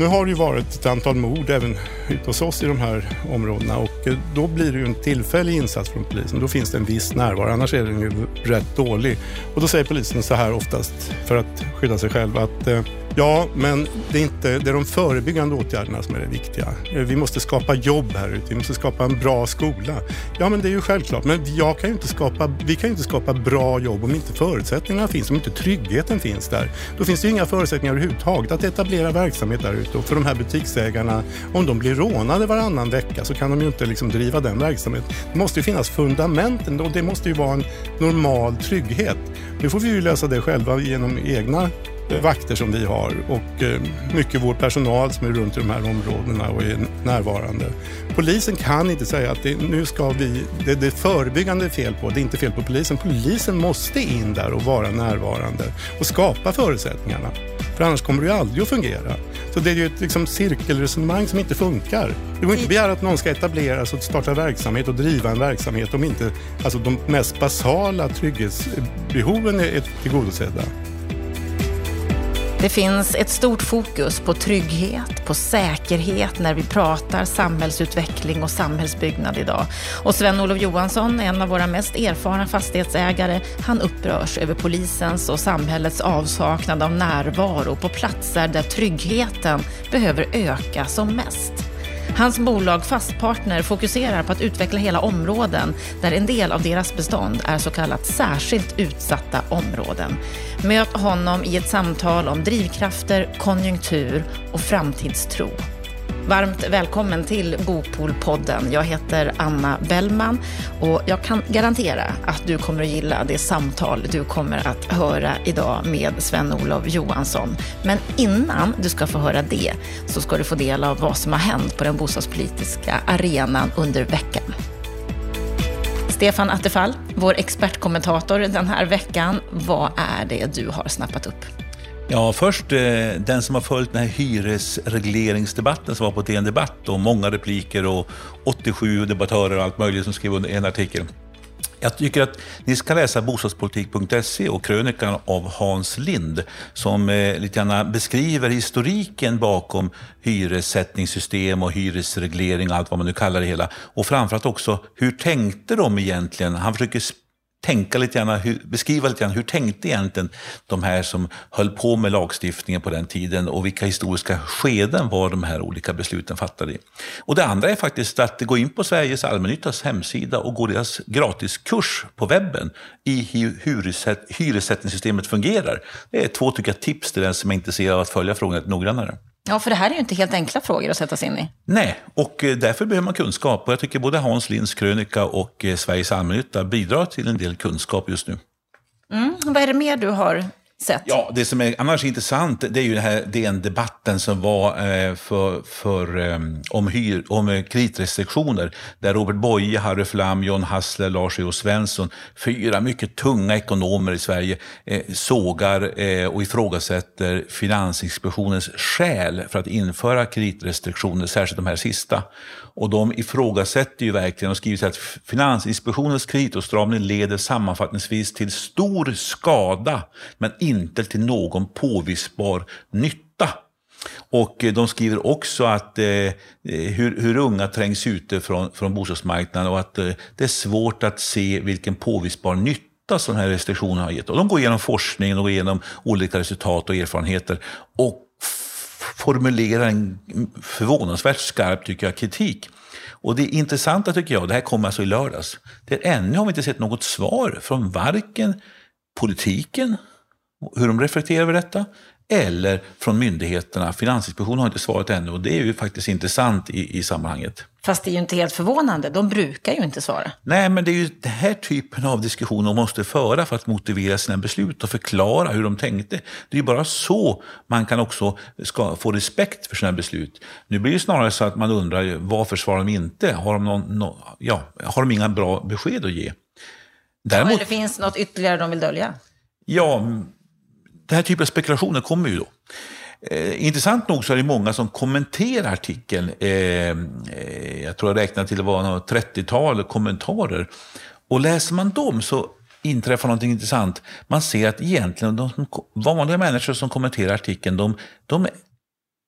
Nu har det ju varit ett antal mord även ute hos oss i de här områdena och eh, då blir det ju en tillfällig insats från polisen. Då finns det en viss närvaro, annars är den ju rätt dålig. Och då säger polisen så här oftast för att skydda sig själv att eh, Ja, men det är, inte, det är de förebyggande åtgärderna som är det viktiga. Eh, vi måste skapa jobb här ute, vi måste skapa en bra skola. Ja, men det är ju självklart. Men jag kan inte skapa, vi kan ju inte skapa bra jobb om inte förutsättningarna finns, om inte tryggheten finns där. Då finns det ju inga förutsättningar överhuvudtaget att etablera verksamhet där ute. Och för de här butiksägarna, om de blir rånade varannan vecka så kan de ju inte liksom driva den verksamheten. Det måste ju finnas fundamenten och det måste ju vara en normal trygghet. Nu får vi ju lösa det själva genom egna Eh, vakter som vi har och eh, mycket vår personal som är runt i de här områdena och är närvarande. Polisen kan inte säga att det, nu ska vi, det, det är förebyggande fel på, det är inte fel på polisen. Polisen måste in där och vara närvarande och skapa förutsättningarna. För annars kommer det ju aldrig att fungera. Så det är ju ett liksom, cirkelresonemang som inte funkar. Det går inte att begära att någon ska etablera sig och starta verksamhet och driva en verksamhet om inte alltså, de mest basala trygghetsbehoven är tillgodosedda. Det finns ett stort fokus på trygghet, på säkerhet när vi pratar samhällsutveckling och samhällsbyggnad idag. Och Sven-Olof Johansson, en av våra mest erfarna fastighetsägare, han upprörs över polisens och samhällets avsaknad av närvaro på platser där tryggheten behöver öka som mest. Hans bolag Fastpartner fokuserar på att utveckla hela områden där en del av deras bestånd är så kallat särskilt utsatta områden. Möt honom i ett samtal om drivkrafter, konjunktur och framtidstro. Varmt välkommen till Bopolpodden. Jag heter Anna Bellman och jag kan garantera att du kommer att gilla det samtal du kommer att höra idag med Sven-Olof Johansson. Men innan du ska få höra det så ska du få del av vad som har hänt på den bostadspolitiska arenan under veckan. Stefan Attefall, vår expertkommentator den här veckan. Vad är det du har snappat upp? Ja, först eh, den som har följt den här hyresregleringsdebatten som var på DN Debatt och många repliker och 87 debattörer och allt möjligt som skrev under en artikel. Jag tycker att ni ska läsa bostadspolitik.se och krönikan av Hans Lind som eh, lite grann beskriver historiken bakom hyressättningssystem och hyresreglering och allt vad man nu kallar det hela. Och framförallt också, hur tänkte de egentligen? Han försöker tänka lite grann, hur, beskriva lite grann hur tänkte egentligen de här som höll på med lagstiftningen på den tiden och vilka historiska skeden var de här olika besluten fattade i. Och det andra är faktiskt att gå in på Sveriges allmännyttas hemsida och gå deras gratiskurs på webben i hur hyressättningssystemet fungerar. Det är två tycker jag, tips till den som är intresserad av att följa frågan lite noggrannare. Ja, för det här är ju inte helt enkla frågor att sätta sig in i. Nej, och eh, därför behöver man kunskap. Och jag tycker både Hans Linds krönika och eh, Sveriges allmännytta bidrar till en del kunskap just nu. Mm. Vad är det mer du har Sätt. Ja, det som är annars intressant det är ju den här DN-debatten som var eh, för, för, um, om, hyr, om eh, kreditrestriktioner. Där Robert Boye, Harry Flam, John Hassler, Lars E.O. Svensson, fyra mycket tunga ekonomer i Sverige, eh, sågar eh, och ifrågasätter Finansinspektionens skäl för att införa kreditrestriktioner, särskilt de här sista. Och de ifrågasätter ju verkligen och skriver att Finansinspektionens kreditåtstramning leder sammanfattningsvis till stor skada men inte till någon påvisbar nytta. Och eh, de skriver också att eh, eh, hur, hur, unga trängs ute från, från bostadsmarknaden och att eh, det är svårt att se vilken påvisbar nytta sådana här restriktionerna har gett. Och de går igenom forskningen och går igenom olika resultat och erfarenheter och formulerar en förvånansvärt skarp, tycker jag, kritik. Och det intressanta tycker jag, det här kommer alltså i lördags, det är ännu har vi inte sett något svar från varken politiken, hur de reflekterar över detta, eller från myndigheterna. Finansinspektionen har inte svarat ännu och det är ju faktiskt intressant i, i sammanhanget. Fast det är ju inte helt förvånande, de brukar ju inte svara. Nej, men det är ju den här typen av diskussioner de måste föra för att motivera sina beslut och förklara hur de tänkte. Det är ju bara så man kan också ska få respekt för sina beslut. Nu blir det snarare så att man undrar varför svarar de inte? Har de, någon, no, ja, har de inga bra besked att ge? Däremot, ja, eller finns något ytterligare de vill dölja? Ja, den här typen av spekulationer kommer ju då. Eh, intressant nog så är det många som kommenterar artikeln. Eh, eh jag tror jag räknar till att det var 30-tal kommentarer. Och läser man dem så inträffar någonting intressant. Man ser att egentligen de vanliga människor som kommenterar artikeln, de, de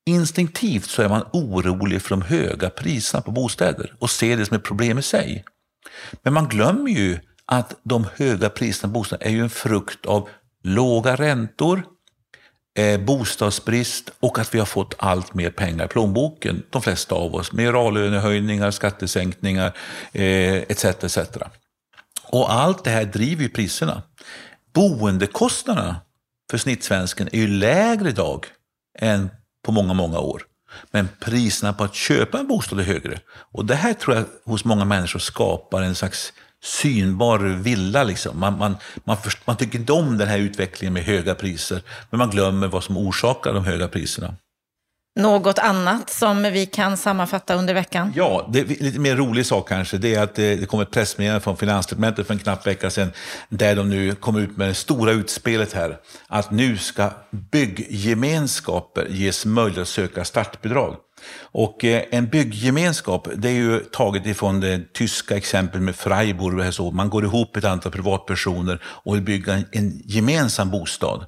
instinktivt så är man orolig för de höga priserna på bostäder och ser det som ett problem i sig. Men man glömmer ju att de höga priserna på bostäder är ju en frukt av låga räntor, eh, bostadsbrist och att vi har fått allt mer pengar i plånboken, de flesta av oss, med reallönehöjningar, skattesänkningar eh, etc. etc. Och allt det här driver ju priserna. Boendekostnaderna för snittsvensken är ju lägre idag än på många, många år. Men priserna på att köpa en bostad är högre. Och det här tror jag hos många människor skapar en slags synbar villa. Liksom. Man, man, man, först, man tycker inte om den här utvecklingen med höga priser, men man glömmer vad som orsakar de höga priserna. Något annat som vi kan sammanfatta under veckan? Ja, det är lite mer rolig sak kanske. Det är att det kom ett pressmeddelande från Finansdepartementet för en knapp vecka sedan där de nu kom ut med det stora utspelet här. Att nu ska bygggemenskaper ges möjlighet att söka startbidrag. Och eh, en bygggemenskap, det är ju taget ifrån det tyska exemplet med Freiburg. Så man går ihop ett antal privatpersoner och vill bygga en gemensam bostad.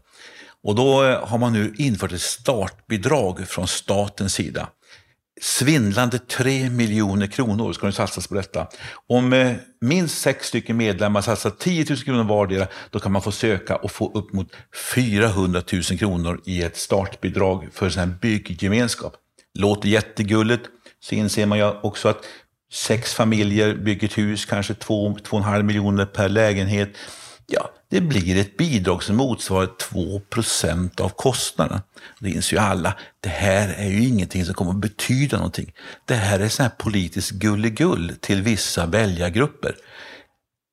Och då eh, har man nu infört ett startbidrag från statens sida. Svindlande 3 miljoner kronor ska nu satsas på detta. Om eh, minst sex stycken medlemmar satsar 10 000 kronor vardera, då kan man få söka och få upp mot 400 000 kronor i ett startbidrag för en sån här bygggemenskap. Låter jättegulligt, så inser man ju också att sex familjer bygger ett hus, kanske 2-2,5 miljoner per lägenhet. Ja, det blir ett bidrag som motsvarar 2% av kostnaderna. Det inser ju alla, det här är ju ingenting som kommer att betyda någonting. Det här är sån här politiskt gulligull till vissa väljargrupper.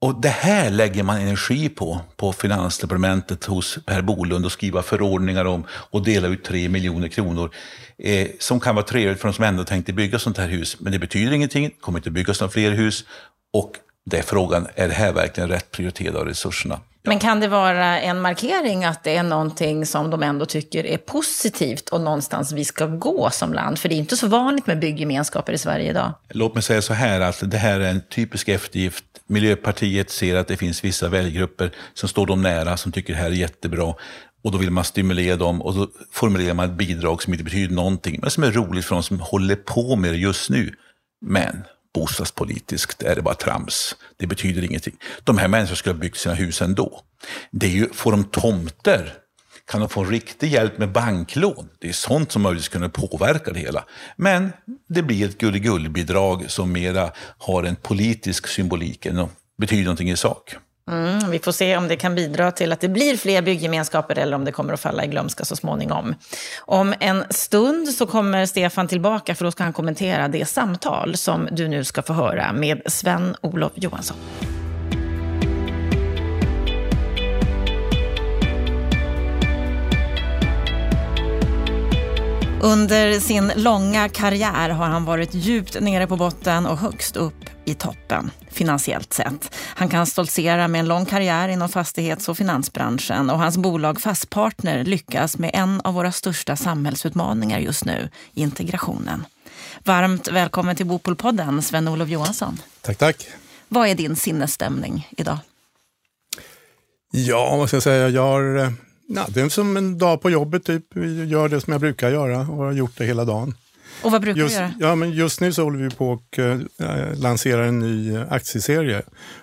Och det här lägger man energi på, på Finansdepartementet hos Per Bolund och skriva förordningar om och dela ut tre miljoner kronor. Eh, som kan vara trevligt för de som ändå tänkte bygga sånt här hus, men det betyder ingenting, det kommer inte byggas några fler hus och det är frågan, är det här verkligen rätt prioriterade av resurserna? Men kan det vara en markering att det är någonting som de ändå tycker är positivt och någonstans vi ska gå som land? För det är inte så vanligt med bygggemenskaper i Sverige idag. Låt mig säga så här, att det här är en typisk eftergift. Miljöpartiet ser att det finns vissa väljgrupper som står dem nära, som tycker det här är jättebra. Och då vill man stimulera dem och då formulerar man ett bidrag som inte betyder någonting, men som är roligt för de som håller på med det just nu. Men bostadspolitiskt är det bara trams. Det betyder ingenting. De här människorna skulle ha byggt sina hus ändå. Det är ju, får de tomter kan de få riktig hjälp med banklån? Det är sånt som möjligtvis kunde påverka det hela. Men det blir ett gulligullbidrag som mera har en politisk symbolik än betyder någonting i sak. Mm, vi får se om det kan bidra till att det blir fler bygggemenskaper eller om det kommer att falla i glömska så småningom. Om en stund så kommer Stefan tillbaka för då ska han kommentera det samtal som du nu ska få höra med Sven-Olof Johansson. Under sin långa karriär har han varit djupt nere på botten och högst upp i toppen finansiellt sett. Han kan stoltsera med en lång karriär inom fastighets och finansbranschen och hans bolag Fastpartner lyckas med en av våra största samhällsutmaningar just nu, integrationen. Varmt välkommen till Bopolpodden, Sven-Olof Johansson. Tack, tack. Vad är din sinnesstämning idag? Ja, vad ska jag säga? Jag har, eh, ja, det är som en dag på jobbet, typ. Jag gör det som jag brukar göra och har gjort det hela dagen. Och vad brukar just, du göra? Ja, men just nu så håller vi på att äh, lansera en ny aktieserie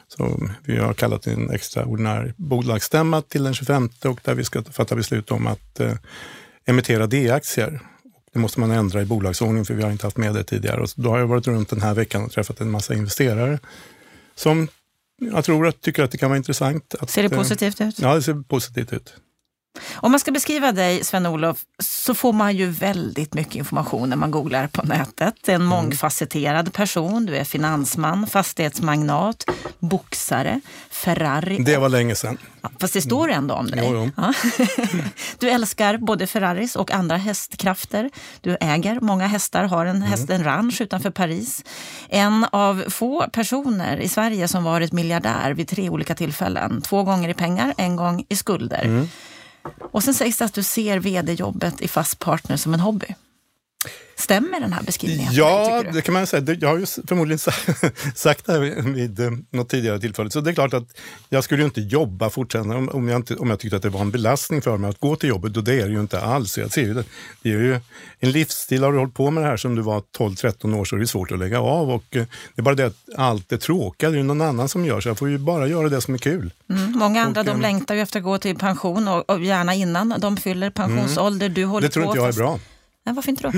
som vi har kallat en extraordinär bolagsstämma till den 25 och där vi ska fatta beslut om att äh, emittera D-aktier. Det måste man ändra i bolagsordningen för vi har inte haft med det tidigare. Och då har jag varit runt den här veckan och träffat en massa investerare som jag tror att tycker att det kan vara intressant. Att, ser det positivt ut? Ja, det ser positivt ut. Om man ska beskriva dig, Sven-Olof, så får man ju väldigt mycket information när man googlar på nätet. En mm. mångfacetterad person. Du är finansman, fastighetsmagnat, boxare, Ferrari. Det var länge sedan. Ja, fast det står ändå om dig. Jo, jo. Ja. Du älskar både Ferraris och andra hästkrafter. Du äger många hästar, har en mm. häst, en ranch utanför Paris. En av få personer i Sverige som varit miljardär vid tre olika tillfällen. Två gånger i pengar, en gång i skulder. Mm. Och sen sägs det att du ser vd-jobbet i Fast Partner som en hobby. Stämmer den här beskrivningen? Ja, det kan man säga. Jag har ju förmodligen sagt det här vid eh, något tidigare tillfälle. Så det är klart att jag skulle ju inte jobba fortfarande om jag, inte, om jag tyckte att det var en belastning för mig att gå till jobbet. Och det är det ju inte alls. Jag ser ju det. det är ju en livsstil. Har du hållit på med det här som du var 12-13 år så är det svårt att lägga av. Och eh, det är bara det att allt det tråkiga, det är någon annan som gör. Så jag får ju bara göra det som är kul. Mm, många andra och, de längtar ju efter att gå till pension och, och gärna innan de fyller pensionsålder. Mm. Du håller det tror på inte jag är bra. Nej, varför inte då?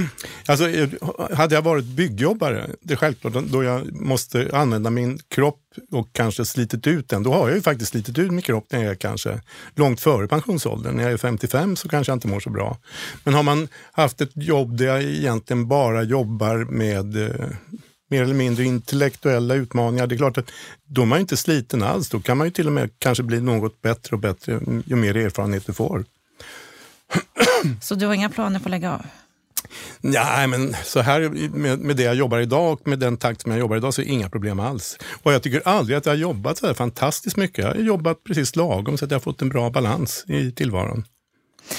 Alltså, eh, hade jag varit byggjobbare, det är självklart, då jag måste använda min kropp och kanske slitit ut den, då har jag ju faktiskt slitit ut min kropp när jag är kanske långt före pensionsåldern. När jag är 55 så kanske jag inte mår så bra. Men har man haft ett jobb där jag egentligen bara jobbar med eh, mer eller mindre intellektuella utmaningar, det är klart att då är man inte sliten alls. Då kan man ju till och med kanske bli något bättre och bättre ju mer erfarenhet du får. Så du har inga planer på att lägga av? Nej, men så här med, med det jag jobbar idag och med den takt som jag jobbar idag så är det inga problem alls. Och jag tycker aldrig att jag har jobbat så här fantastiskt mycket. Jag har jobbat precis lagom så att jag har fått en bra balans i tillvaron.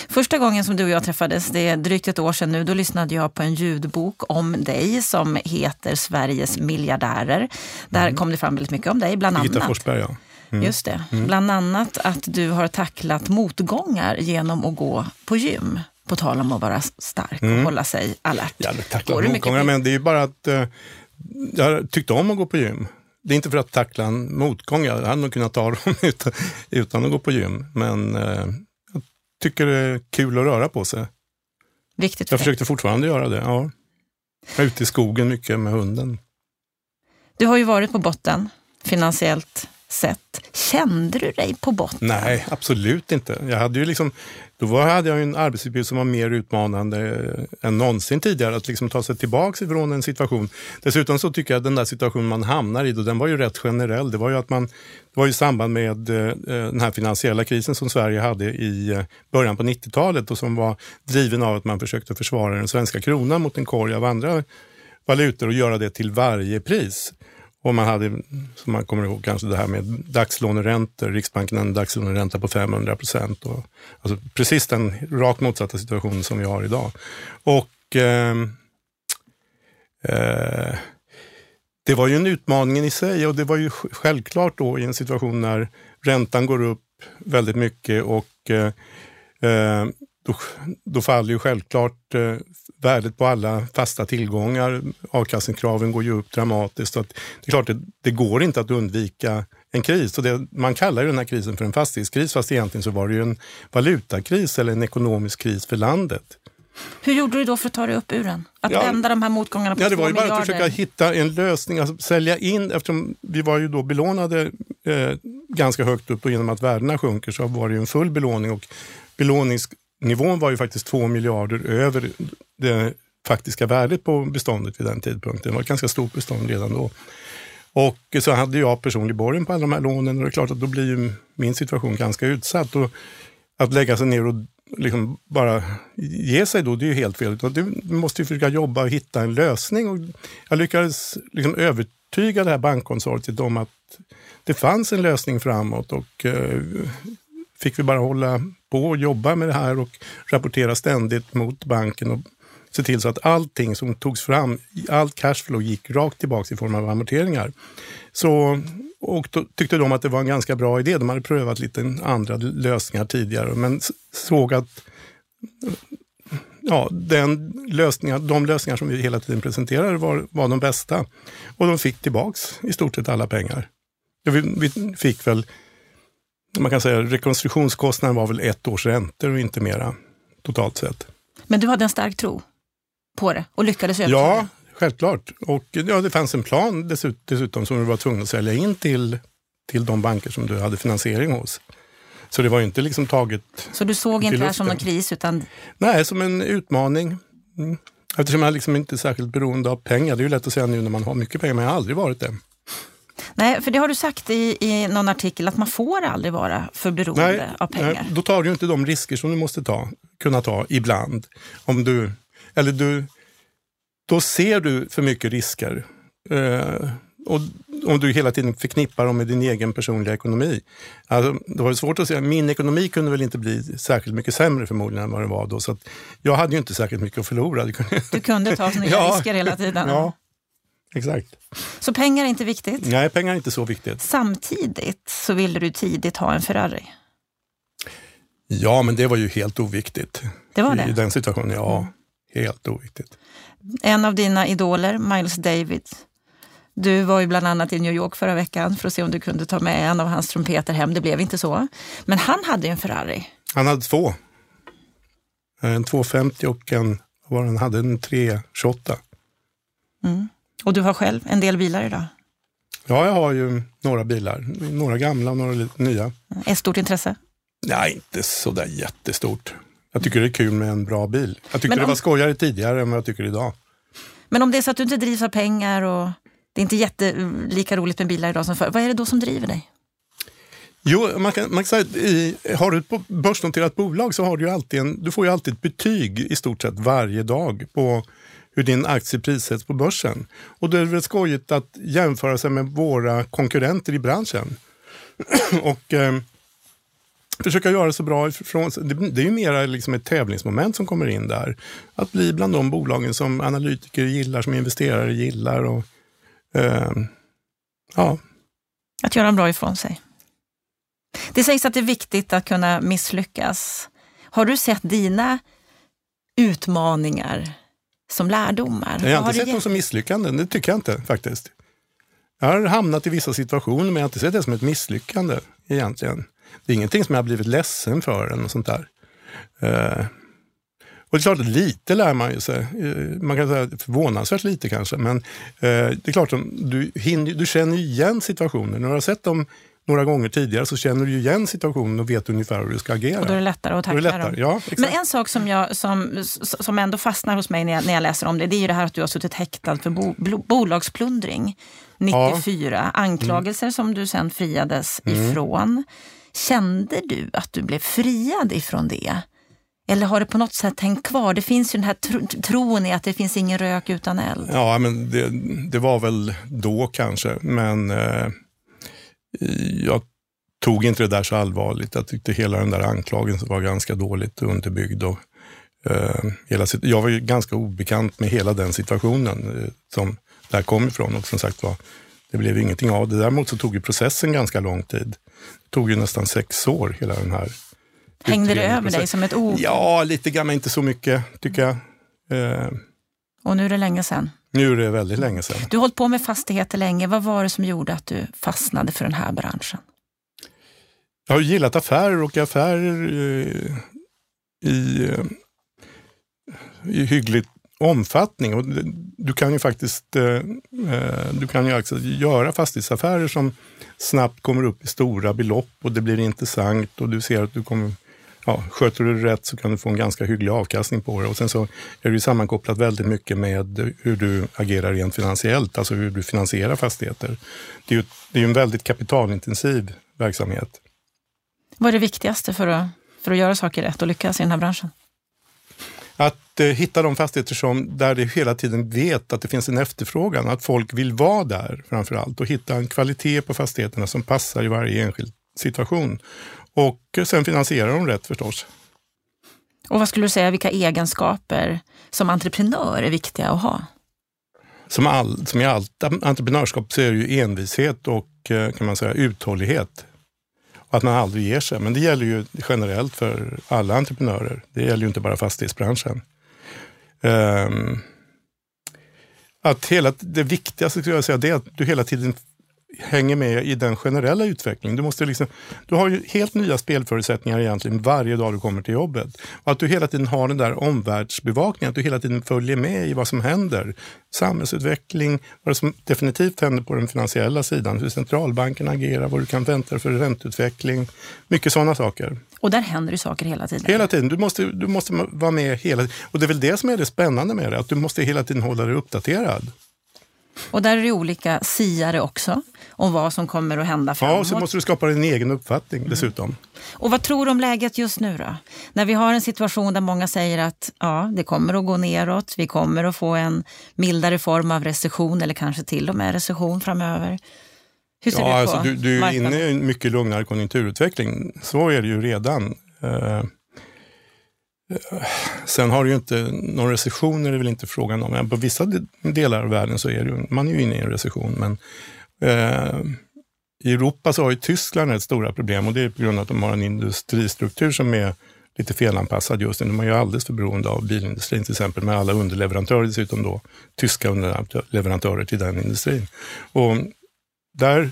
Första gången som du och jag träffades, det är drygt ett år sedan nu, då lyssnade jag på en ljudbok om dig som heter Sveriges miljardärer. Där mm. kom det fram väldigt mycket om dig, bland Birgitta annat. Forsberg, ja. Mm. Just det. Mm. Bland annat att du har tacklat motgångar genom att gå på gym. På tal om att vara stark och mm. hålla sig alert. Ja, tackla motgångar, men det är ju bara att uh, jag tyckte om att gå på gym. Det är inte för att tackla en motgång, jag hade nog kunnat ta dem utan, utan att gå på gym. Men uh, jag tycker det är kul att röra på sig. Viktigt för Jag försökte fortfarande göra det, ja. Jag är ute i skogen mycket med hunden. Du har ju varit på botten finansiellt sett. Kände du dig på botten? Nej, absolut inte. Jag hade ju liksom, då hade jag en arbetsuppgift som var mer utmanande eh, än någonsin tidigare. Att liksom ta sig tillbaka ifrån en situation. Dessutom så tycker jag att den där situationen man hamnar i, då, den var ju rätt generell. Det var ju att man, det var ju i samband med eh, eh den här finansiella krisen som Sverige hade i eh, början på 90-talet och som var driven av att man försökte försvara den svenska kronan mot en korg av andra valutor och göra det till varje pris. Och man hade, som man kommer ihåg, kanske det här med dagslåneräntor. Riksbanken hade en dagslåneränta på 500 procent. Alltså precis den rakt motsatta situationen som vi har idag. Och eh, eh, det var ju en utmaning i sig och det var ju självklart då i en situation när räntan går upp väldigt mycket och eh, eh då, då faller ju självklart eh, värdet på alla fasta tillgångar. Avkastningskraven går ju upp dramatiskt. Så det är klart, det, det går inte att undvika en kris. Och det, man kallar ju den här krisen för en fastighetskris, fast egentligen så var det ju en valutakris eller en ekonomisk kris för landet. Hur gjorde du då för att ta dig upp ur den? Att ja, vända de här motgångarna på ja, Det var ju bara att försöka hitta en lösning, alltså sälja in, eftersom vi var ju då belånade eh, ganska högt upp och genom att värdena sjunker så var det ju en full belåning och belånings nivån var ju faktiskt 2 miljarder över det faktiska värdet på beståndet vid den tidpunkten. Det var ett ganska stort bestånd redan då. Och så hade jag personlig borgen på alla de här lånen och det är klart att då blir ju min situation ganska utsatt. Och att lägga sig ner och liksom bara ge sig då, det är ju helt fel. Du måste ju försöka jobba och hitta en lösning. Och jag lyckades liksom övertyga det här bankkonsortiet om att det fanns en lösning framåt och eh, fick vi bara hålla på och jobba med det här och rapportera ständigt mot banken och se till så att allting som togs fram, allt cashflow gick rakt tillbaka i form av amorteringar. Så, och då tyckte de att det var en ganska bra idé. De hade prövat lite andra lösningar tidigare men såg att ja, den lösningar, de lösningar som vi hela tiden presenterade var, var de bästa. Och de fick tillbaks i stort sett alla pengar. Vi, vi fick väl man kan säga rekonstruktionskostnaden var väl ett års räntor och inte mera totalt sett. Men du hade en stark tro på det och lyckades övertyga? Ja, självklart. Och ja, det fanns en plan dessutom som du var tvungen att sälja in till, till de banker som du hade finansiering hos. Så det var inte liksom taget Så du såg inte det här som en kris? Utan... Nej, som en utmaning. Mm. Eftersom jag liksom inte är särskilt beroende av pengar. Det är ju lätt att säga nu när man har mycket pengar, men jag har aldrig varit det. Nej, för det har du sagt i, i någon artikel att man får aldrig vara för beroende nej, av pengar. Nej, då tar du inte de risker som du måste ta, kunna ta ibland. Om du, eller du, då ser du för mycket risker. Eh, och om du hela tiden förknippar dem med din egen personliga ekonomi. Alltså, det var svårt att säga, min ekonomi kunde väl inte bli särskilt mycket sämre förmodligen än vad den var då. Så jag hade ju inte särskilt mycket att förlora. Du kunde ta sådana ja, risker hela tiden. Ja, exakt. Så pengar är inte viktigt? Nej, pengar är inte så viktigt. Samtidigt så ville du tidigt ha en Ferrari? Ja, men det var ju helt oviktigt. Det var det? I den situationen, ja. Mm. Helt oviktigt. En av dina idoler, Miles Davis, du var ju bland annat i New York förra veckan för att se om du kunde ta med en av hans trumpeter hem. Det blev inte så. Men han hade ju en Ferrari. Han hade två. En 250 och en, vad han hade, en 328. Mm. Och du har själv en del bilar idag? Ja, jag har ju några bilar. Några gamla och några nya. Ett stort intresse? Nej, inte sådär jättestort. Jag tycker det är kul med en bra bil. Jag tyckte om... det var skojigare tidigare än vad jag tycker idag. Men om det är så att du inte drivs av pengar och det är inte jätte, lika roligt med bilar idag som förr, vad är det då som driver dig? Jo, man kan, man kan säga i, har du ett börsnoterat bolag så har du alltid en, du får ju alltid ett betyg i stort sett varje dag på hur din aktie prissätts på börsen. Och då är det väl skojigt att jämföra sig med våra konkurrenter i branschen. och eh, försöka göra så bra ifrån sig. Det är ju mera liksom ett tävlingsmoment som kommer in där. Att bli bland de bolagen som analytiker gillar, som investerare gillar. Och, eh, ja. Att göra bra ifrån sig. Det sägs att det är viktigt att kunna misslyckas. Har du sett dina utmaningar som lärdomar? Jag har inte har sett dem som misslyckanden, det tycker jag inte faktiskt. Jag har hamnat i vissa situationer men jag har inte sett det som ett misslyckande egentligen. Det är ingenting som jag har blivit ledsen för eller något sånt där. Uh, och det är klart lite lär man ju sig. Uh, man kan säga förvånansvärt lite kanske, men uh, det är klart du, hinner, du känner igen situationen. När du har sett dem några gånger tidigare så känner du igen situationen och vet ungefär hur du ska agera. Och då är det lättare att tackla dem. Ja, Men en sak som, jag, som, som ändå fastnar hos mig när jag, när jag läser om det, det är ju det här att du har suttit häktad för bo, bolagsplundring 94. Ja. Anklagelser mm. som du sen friades mm. ifrån. Kände du att du blev friad ifrån det? Eller har det på något sätt hängt kvar? Det finns ju den här tro, tron i att det finns ingen rök utan eld. Ja, men det, det var väl då kanske, men eh, jag tog inte det där så allvarligt. Jag tyckte hela den där anklagelsen var ganska dåligt underbyggd. Och, eh, hela, jag var ju ganska obekant med hela den situationen eh, som där kom ifrån. Och som sagt var, det blev ingenting av det. Däremot så tog ju processen ganska lång tid. Det tog ju nästan sex år, hela den här Hängde det över dig som ett ord? Ja, lite grann, men inte så mycket tycker jag. Eh, och nu är det länge sedan? Nu är det väldigt länge sedan. Du har hållit på med fastigheter länge. Vad var det som gjorde att du fastnade för den här branschen? Jag har gillat affärer och affärer eh, i, eh, i hyggligt omfattning. Och du kan ju faktiskt eh, du kan ju alltså göra fastighetsaffärer som snabbt kommer upp i stora belopp och det blir intressant och du ser att du kommer ja, sköter du det rätt så kan du få en ganska hygglig avkastning på det. Och sen så är det sammankopplat väldigt mycket med hur du agerar rent finansiellt, alltså hur du finansierar fastigheter. Det är ju det är en väldigt kapitalintensiv verksamhet. Vad är det viktigaste för att, för att göra saker rätt och lyckas i den här branschen? Att eh, hitta de fastigheter som, där det hela tiden vet att det finns en efterfrågan, att folk vill vara där framför allt och hitta en kvalitet på fastigheterna som passar i varje enskild situation. Och sen finansiera dem rätt förstås. Och vad skulle du säga, vilka egenskaper som entreprenör är viktiga att ha? Som, all, som i allt entreprenörskap så är det ju envishet och eh, kan man säga uthållighet. Och att man aldrig ger sig. Men det gäller ju generellt för alla entreprenörer. Det gäller ju inte bara fastighetsbranschen. Um, att hela, det viktigaste skulle jag säga det är att du hela tiden hänger med i den generella utvecklingen. Du, måste liksom, du har ju helt nya spelförutsättningar egentligen varje dag du kommer till jobbet. Och att du hela tiden har den där omvärldsbevakningen, att du hela tiden följer med i vad som händer. Samhällsutveckling, vad som definitivt händer på den finansiella sidan, hur centralbanken agerar, vad du kan vänta dig för ränteutveckling. Mycket sådana saker. Och där händer det saker hela tiden? Hela tiden. Du måste, du måste vara med hela tiden. Och det är väl det som är det spännande med det, att du måste hela tiden hålla dig uppdaterad. Och där är det olika siare också om vad som kommer att hända framåt. Ja, så måste du skapa din egen uppfattning dessutom. Mm. Och vad tror du om läget just nu då? När vi har en situation där många säger att ja, det kommer att gå neråt, vi kommer att få en mildare form av recession eller kanske till och med recession framöver. Hur ser ja, det ut alltså, på du, du är inne i en mycket lugnare konjunkturutveckling. Så är det ju redan. Eh, eh, sen har du ju inte, någon recession är det väl inte frågan om. På vissa de- delar av världen så är det, ju- man är ju inne i en recession. Men Eh, i Europa så har ju Tyskland ett stora problem och det är på grund av att de har en industristruktur som är lite felanpassad just nu. De är ju alldeles för beroende av bilindustrin till exempel med alla underleverantörer, dessutom då tyska underleverantörer till den industrin. Och där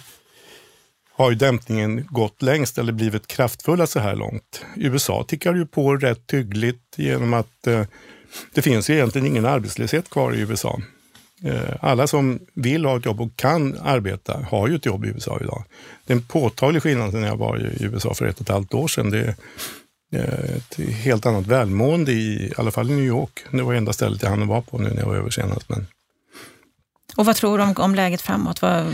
har ju dämpningen gått längst eller blivit kraftfulla så här långt. USA tickar ju på rätt hyggligt genom att eh, det finns ju egentligen ingen arbetslöshet kvar i USA. Eh, alla som vill ha ett jobb och kan arbeta har ju ett jobb i USA idag. Det är en påtaglig skillnad när jag var i USA för ett och ett halvt år sedan. Det är eh, ett helt annat välmående i, i alla fall i New York. Det var enda stället jag hann vara på nu när jag var över senast. Men Och vad tror du om, om läget framåt? Vad,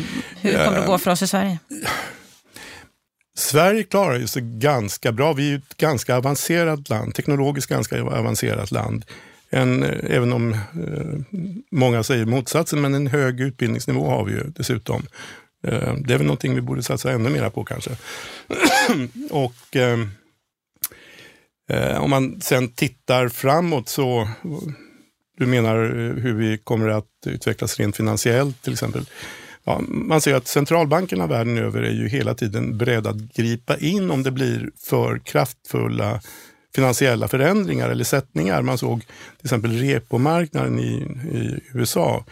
hur kommer det att gå för oss i Sverige? Sverige klarar ju sig ganska bra. Vi är ett ganska avancerat land, teknologiskt ganska avancerat land. En, även om eh, många säger motsatsen, men en hög utbildningsnivå har vi ju dessutom. Eh, det är väl någonting vi borde satsa ännu mer på kanske. Och eh, eh, om man sen tittar framåt så, du menar eh, hur vi kommer att utvecklas rent finansiellt till exempel. Ja, man ser att centralbankerna världen över är ju hela tiden beredda att gripa in om det blir för kraftfulla finansiella förändringar eller sättningar. Man såg till exempel repomarknaden i, i USA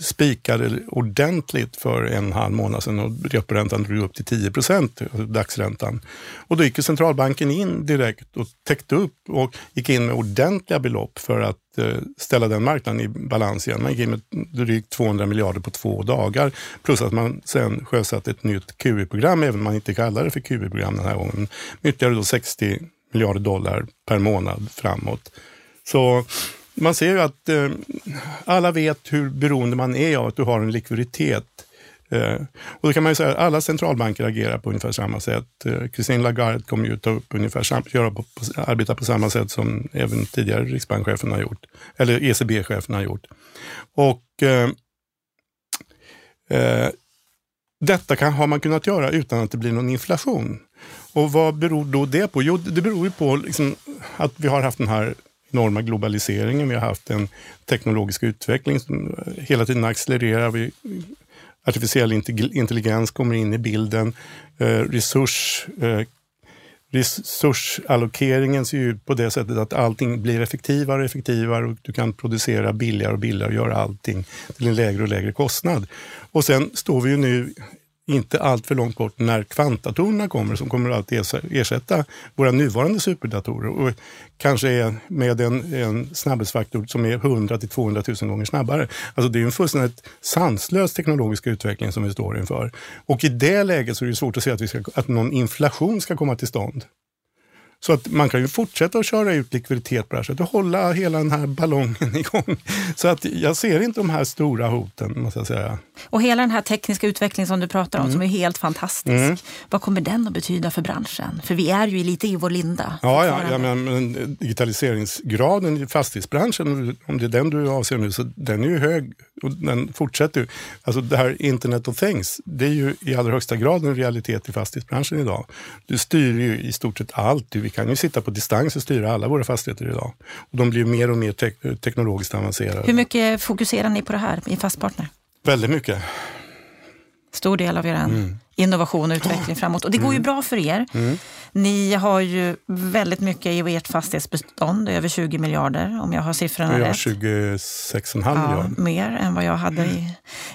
spikade ordentligt för en halv månad sedan och reporäntan drog upp till 10 procent, alltså dagsräntan. Och då gick centralbanken in direkt och täckte upp och gick in med ordentliga belopp för att eh, ställa den marknaden i balans igen. Man gick in med drygt 200 miljarder på två dagar. Plus att man sen sjösatte ett nytt QE-program, även om man inte kallar det för QE-program den här gången. Med ytterligare då 60 miljarder dollar per månad framåt. Så man ser ju att eh, alla vet hur beroende man är av att du har en likviditet. Eh, och då kan man ju säga att alla centralbanker agerar på ungefär samma sätt. Eh, Christine Lagarde kommer ju ta upp ungefär sam- göra på, på, arbeta på samma sätt som även tidigare riksbankschefen har gjort. Eller ECB-chefen har gjort. Och eh, eh, detta kan, har man kunnat göra utan att det blir någon inflation. Och vad beror då det på? Jo, det beror ju på liksom att vi har haft den här enorma globaliseringen. Vi har haft en teknologisk utveckling som hela tiden accelererar. Vi, artificiell intelligens kommer in i bilden. Eh, resurs, eh, resursallokeringen ser ju ut på det sättet att allting blir effektivare och effektivare och du kan producera billigare och billigare och göra allting till en lägre och lägre kostnad. Och sen står vi ju nu inte allt för långt bort när kvantdatorerna kommer som kommer att ersätta våra nuvarande superdatorer och kanske med en, en snabbhetsfaktor som är 100 till 200 000 gånger snabbare. Alltså det är en fullständigt sanslös teknologisk utveckling som vi står inför. Och i det läget så är det svårt att se att, vi ska, att någon inflation ska komma till stånd. Så att man kan ju fortsätta att köra ut likviditet på det här sättet och hålla hela den här ballongen igång. Så att jag ser inte de här stora hoten, måste jag säga. Och hela den här tekniska utvecklingen som du pratar om, som är helt fantastisk. Vad kommer den att betyda för branschen? För vi är ju lite i vår linda. Ja, ja, ja men, men digitaliseringsgraden i fastighetsbranschen, om det är den du avser nu, så den är ju hög och den fortsätter ju. Alltså det här Internet of Things, det är ju i allra högsta grad en realitet i fastighetsbranschen idag. Du styr ju i stort sett allt. Vi kan ju sitta på distans och styra alla våra fastigheter idag. Och de blir mer och mer tek- teknologiskt avancerade. Hur mycket fokuserar ni på det här i Fastpartner? Väldigt mycket. Stor del av er Mm. innovation och utveckling framåt. Och det går ju bra för er. Mm. Ni har ju väldigt mycket i ert fastighetsbestånd, över 20 miljarder om jag har siffrorna Vi har rätt. 26,5 Ja, miljarder. mer än vad jag hade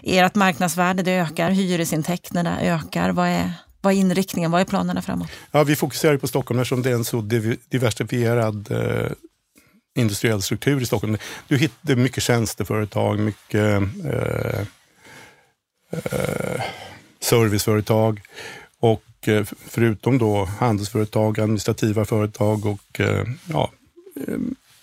i ert marknadsvärde. Det ökar, hyresintäkterna ökar. Vad är, vad är inriktningen? Vad är planerna framåt? Ja, vi fokuserar på Stockholm eftersom det är en så diversifierad eh, industriell struktur i Stockholm. Du hittar mycket tjänsteföretag, mycket eh, eh, serviceföretag och eh, förutom då handelsföretag, administrativa företag och eh, ja, eh,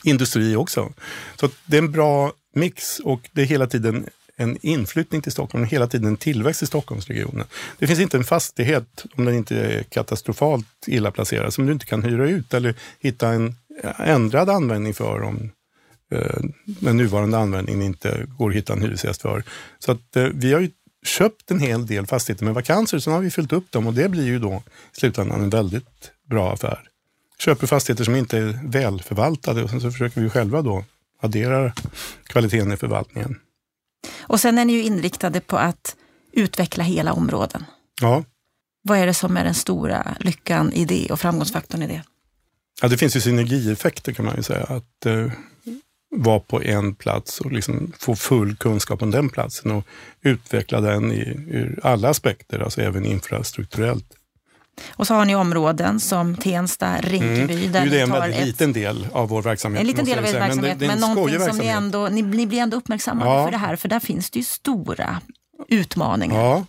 industri också. Så det är en bra mix och det är hela tiden en inflyttning till Stockholm, hela tiden en tillväxt i Stockholmsregionen. Det finns inte en fastighet, om den inte är katastrofalt illa placerad, som du inte kan hyra ut eller hitta en ändrad användning för om eh, den nuvarande användningen inte går att hitta en hyresgäst för. Så att eh, vi har ju köpt en hel del fastigheter med vakanser, sen har vi fyllt upp dem och det blir ju då i slutändan en väldigt bra affär. Köper fastigheter som inte är välförvaltade och sen så försöker vi själva då addera kvaliteten i förvaltningen. Och sen är ni ju inriktade på att utveckla hela områden. Ja. Vad är det som är den stora lyckan i det och framgångsfaktorn i det? Ja, det finns ju synergieffekter kan man ju säga. Att eh, vara på en plats och liksom få full kunskap om den platsen och utveckla den i, ur alla aspekter, alltså även infrastrukturellt. Och så har ni områden som Tensta, Rinkeby. Mm. Där det är en väldigt ett... liten del av vår verksamhet. En liten del av er verksamhet, men, men någonting som ni ändå, ni, ni blir ändå uppmärksammade ja. för det här, för där finns det ju stora utmaningar. Ja,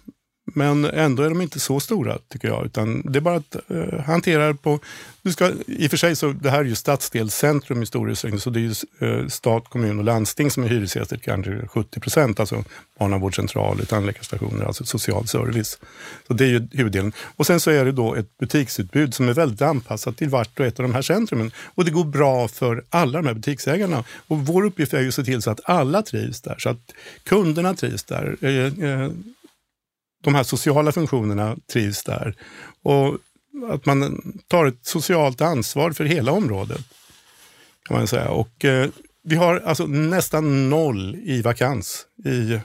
men ändå är de inte så stora tycker jag, utan det är bara att uh, hantera det på... Du ska, I och för sig så det här är ju stadsdelscentrum i stor utsträckning, så det är ju uh, stat, kommun och landsting som är hyresgäster kanske 70 procent, alltså barnavårdscentraler, tandläkarstationer, alltså social service. Så det är ju huvuddelen. Och sen så är det då ett butiksutbud som är väldigt anpassat till vart och ett av de här centrumen. Och det går bra för alla de här butiksägarna. Och vår uppgift är ju att se till så att alla trivs där, så att kunderna trivs där. Uh, de här sociala funktionerna trivs där. Och att man tar ett socialt ansvar för hela området. kan man säga. Och, eh, vi har alltså nästan noll i vakans i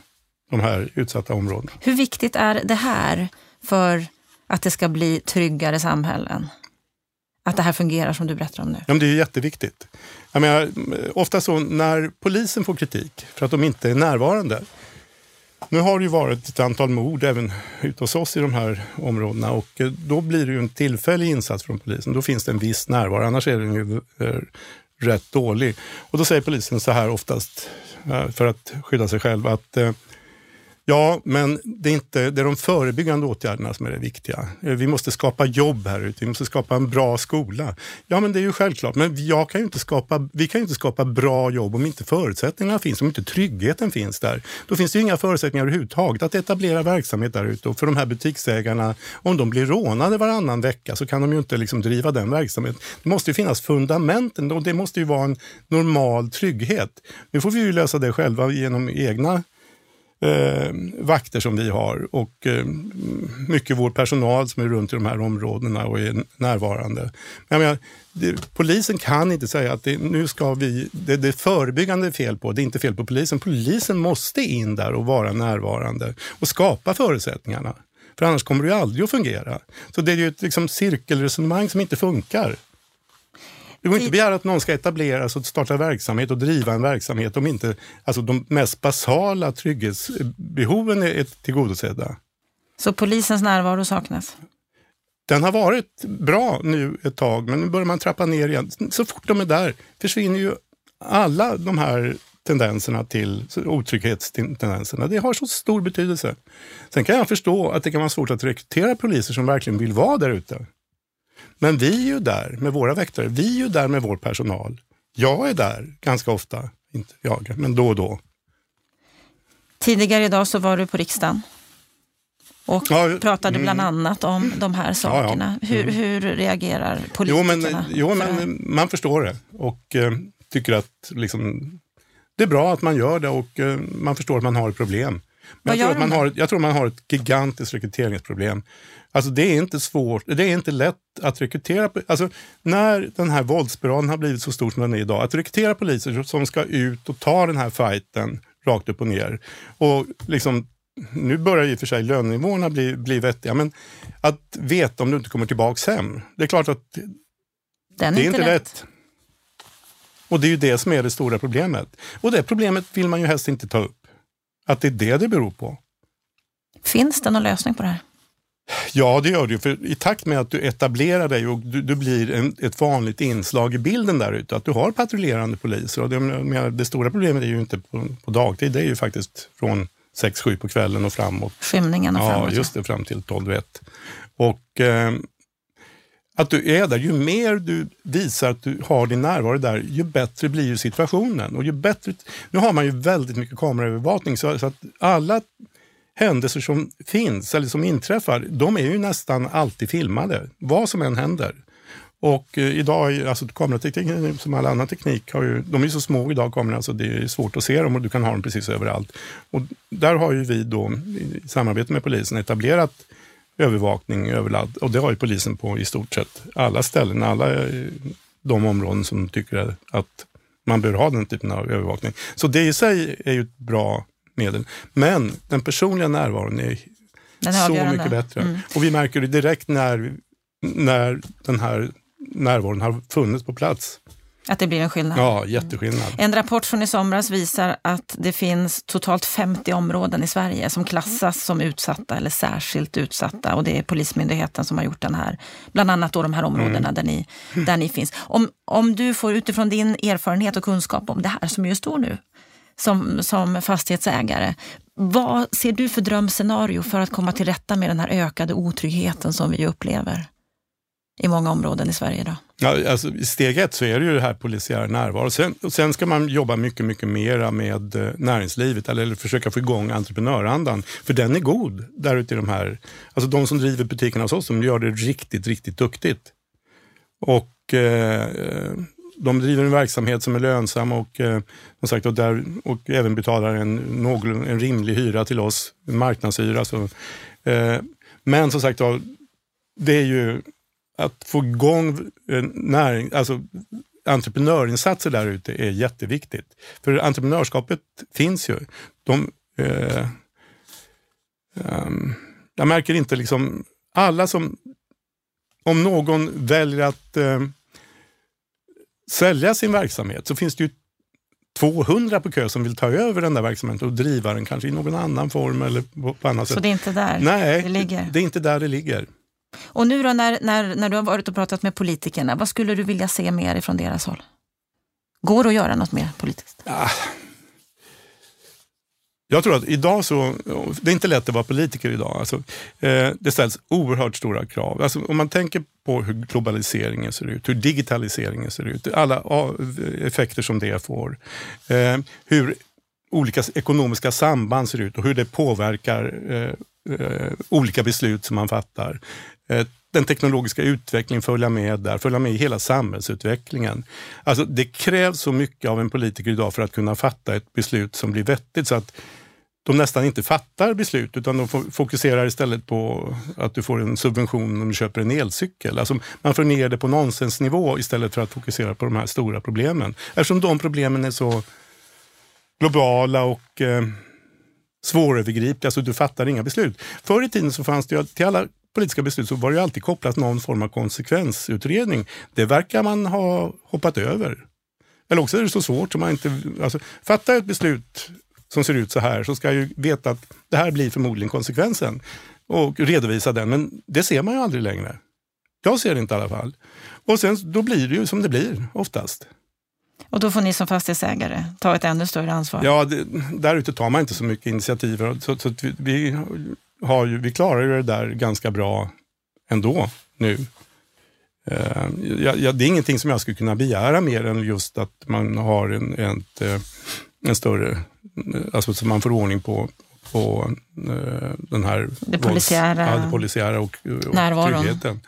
de här utsatta områdena. Hur viktigt är det här för att det ska bli tryggare samhällen? Att det här fungerar som du berättar om nu? Ja, det är jätteviktigt. Jag menar, ofta så när polisen får kritik för att de inte är närvarande nu har det ju varit ett antal mord även ute hos oss i de här områdena och eh, då blir det ju en tillfällig insats från polisen. Då finns det en viss närvaro, annars är den ju eh, rätt dålig. Och då säger polisen så här oftast, eh, för att skydda sig själv, att Ja, men det är, inte, det är de förebyggande åtgärderna som är det viktiga. Eh, vi måste skapa jobb här ute, vi måste skapa en bra skola. Ja, men det är ju självklart, men jag kan inte skapa, vi kan ju inte skapa bra jobb om inte förutsättningarna finns, om inte tryggheten finns där. Då finns det ju inga förutsättningar överhuvudtaget att etablera verksamhet där ute. Och för de här butiksägarna, om de blir rånade varannan vecka så kan de ju inte liksom driva den verksamheten. Det måste ju finnas fundamenten och det måste ju vara en normal trygghet. Nu får vi ju lösa det själva genom egna eh, vakter som vi har och eh, mycket vår personal som är runt i de här områdena och är närvarande. Men menar, det, polisen kan inte säga att det, nu ska vi, det, det är förebyggande fel på, det är inte fel på polisen. Polisen måste in där och vara närvarande och skapa förutsättningarna. För annars kommer det ju aldrig att fungera. Så det är ju ett liksom, cirkelresonemang som inte funkar. Det går inte att begära att någon ska etablera sig och starta verksamhet och driva en verksamhet om inte alltså de mest basala trygghetsbehoven är tillgodosedda. Så polisens närvaro saknas? Den har varit bra nu ett tag, men nu börjar man trappa ner igen. Så fort de är där försvinner ju alla de här tendenserna till otrygghetstendenserna. Det har så stor betydelse. Sen kan jag förstå att det kan vara svårt att rekrytera poliser som verkligen vill vara där ute. Men vi är ju där med våra väktare. Vi är ju där med vår personal. Jag är där ganska ofta. Inte jag, men då och då. Tidigare idag så var du på riksdagen och ja, pratade mm. bland annat om de här sakerna. Ja, ja. Mm. Hur, hur reagerar politikerna? Jo, men, jo, men man förstår det och eh, tycker att liksom, det är bra att man gör det och eh, man förstår att man har ett problem. Men jag, tror man har, jag tror man har ett gigantiskt rekryteringsproblem. Alltså det är inte svårt, det är inte lätt att rekrytera. Alltså när den här våldsspiralen har blivit så stor som den är idag, att rekrytera poliser som ska ut och ta den här fighten rakt upp och ner. Och liksom, nu börjar i och för sig lönenivåerna bli, bli vettiga, men att veta om du inte kommer tillbaka hem. Det är klart att den det är inte lätt. lätt. Och det är ju det som är det stora problemet. Och det problemet vill man ju helst inte ta upp. Att det är det det beror på. Finns det någon lösning på det här? Ja, det gör det. För I takt med att du etablerar dig och du, du blir en, ett vanligt inslag i bilden där ute, att du har patrullerande poliser. Och det, det stora problemet är ju inte på, på dagtid, det är ju faktiskt från 6-7 på kvällen och framåt. Skymningen och framåt. Ja, just det, fram till 12-1. Och eh, att du är där, ju mer du visar att du har din närvaro där, ju bättre blir ju situationen. Och ju bättre, nu har man ju väldigt mycket kameraövervakning så, så att alla händelser som finns eller som inträffar, de är ju nästan alltid filmade, vad som än händer. Och eh, idag, alltså kameratekniken som all annan teknik, har ju, de är ju så små idag kamerorna så det är svårt att se dem och du kan ha dem precis överallt. Och där har ju vi då i samarbete med polisen etablerat övervakning överallt och det har ju polisen på i stort sett alla ställen, alla eh, de områden som tycker att man bör ha den typen av övervakning. Så det i sig är ju ett bra medel. Men den personliga närvaron är, så mycket bättre. Mm. Och vi märker det direkt när, när den här närvaron har funnits på plats. Att det blir en skillnad. Ja, jätteskillnad. En rapport från i somras visar att det finns totalt 50 områden i Sverige som klassas som utsatta eller särskilt utsatta. Och det är Polismyndigheten som har gjort den här, bland annat då de här områdena där, ni, där ni finns. Om, om du får utifrån din erfarenhet och kunskap om det här som just står nu, som, som fastighetsägare, vad ser du för drömscenario för att komma till rätta med den här ökade otryggheten som vi upplever i många områden i Sverige idag? Ja, alltså, steg ett så är det ju det här polisiära närvaro. Sen, sen ska man jobba mycket, mycket mera med eh, näringslivet eller, eller försöka få igång entreprenörandan. För den är god där ute i de här... Alltså de som driver butikerna hos oss, de gör det riktigt, riktigt duktigt. Och eh, de driver en verksamhet som är lönsam och, eh, som sagt, och, där, och även betalar en, någon, en rimlig hyra till oss, en marknadshyra. Så, eh, men som sagt var, det är ju att få igång eh, näring, alltså entreprenörinsatser där ute är jätteviktigt. För entreprenörskapet finns ju. De, eh, ehm, jag märker inte liksom, alla som, om någon väljer att eh, sälja sin verksamhet så finns det ju 200 på kö som vill ta över den där verksamheten och driva den kanske i någon annan form eller på, på annat Så sätt. det är inte där Nej, det ligger? det är inte där det ligger. Och nu då när, när, när du har varit och pratat med politikerna, vad skulle du vilja se mer ifrån deras håll? Går det att göra något mer politiskt? Ah. Jag tror att idag så, det är inte lätt att vara politiker idag. Alltså, eh, det ställs oerhört stora krav. Alltså, om man tänker på hur globaliseringen ser ut, hur digitaliseringen ser ut, alla ah, effekter som det får. Eh, hur olika ekonomiska samband ser ut och hur det påverkar eh, eh olika beslut som man fattar. Eh, den teknologiska utvecklingen följa med där, följa med i hela samhällsutvecklingen. Alltså det krävs så mycket av en politiker idag för att kunna fatta ett beslut som blir vettigt så att de nästan inte fattar beslut utan de fokuserar istället på att du får en subvention om du köper en elcykel. Alltså man får ner det på nonsensnivå istället för att fokusera på de här stora problemen. Eftersom de problemen är så globala och eh, svårövergripliga så alltså, du fattar inga beslut. Förr i tiden så fanns det ju, till alla politiska beslut så var det alltid kopplat någon form av konsekvensutredning. Det verkar man ha hoppat över. Eller också är det så svårt som man inte... Alltså, fattar ett beslut som ser ut så här så ska jag ju veta att det här blir förmodligen konsekvensen och redovisa den. Men det ser man ju aldrig längre. Jag ser det inte i alla fall. Och sen då blir det ju som det blir oftast. Och då får ni som fastighetsägare ta ett ännu större ansvar. Ja, det, där ute tar man inte så mycket initiativ. Så, så vi, har ju, vi klarar ju det där ganska bra ändå nu. Eh, ja, ja, det är ingenting som jag skulle kunna begära mer än just att man har en, ett, eh, en större, alltså så man får ordning på, på eh, den här Det polisiära- ja, det polisiära och, och Närvaron. tryggheten.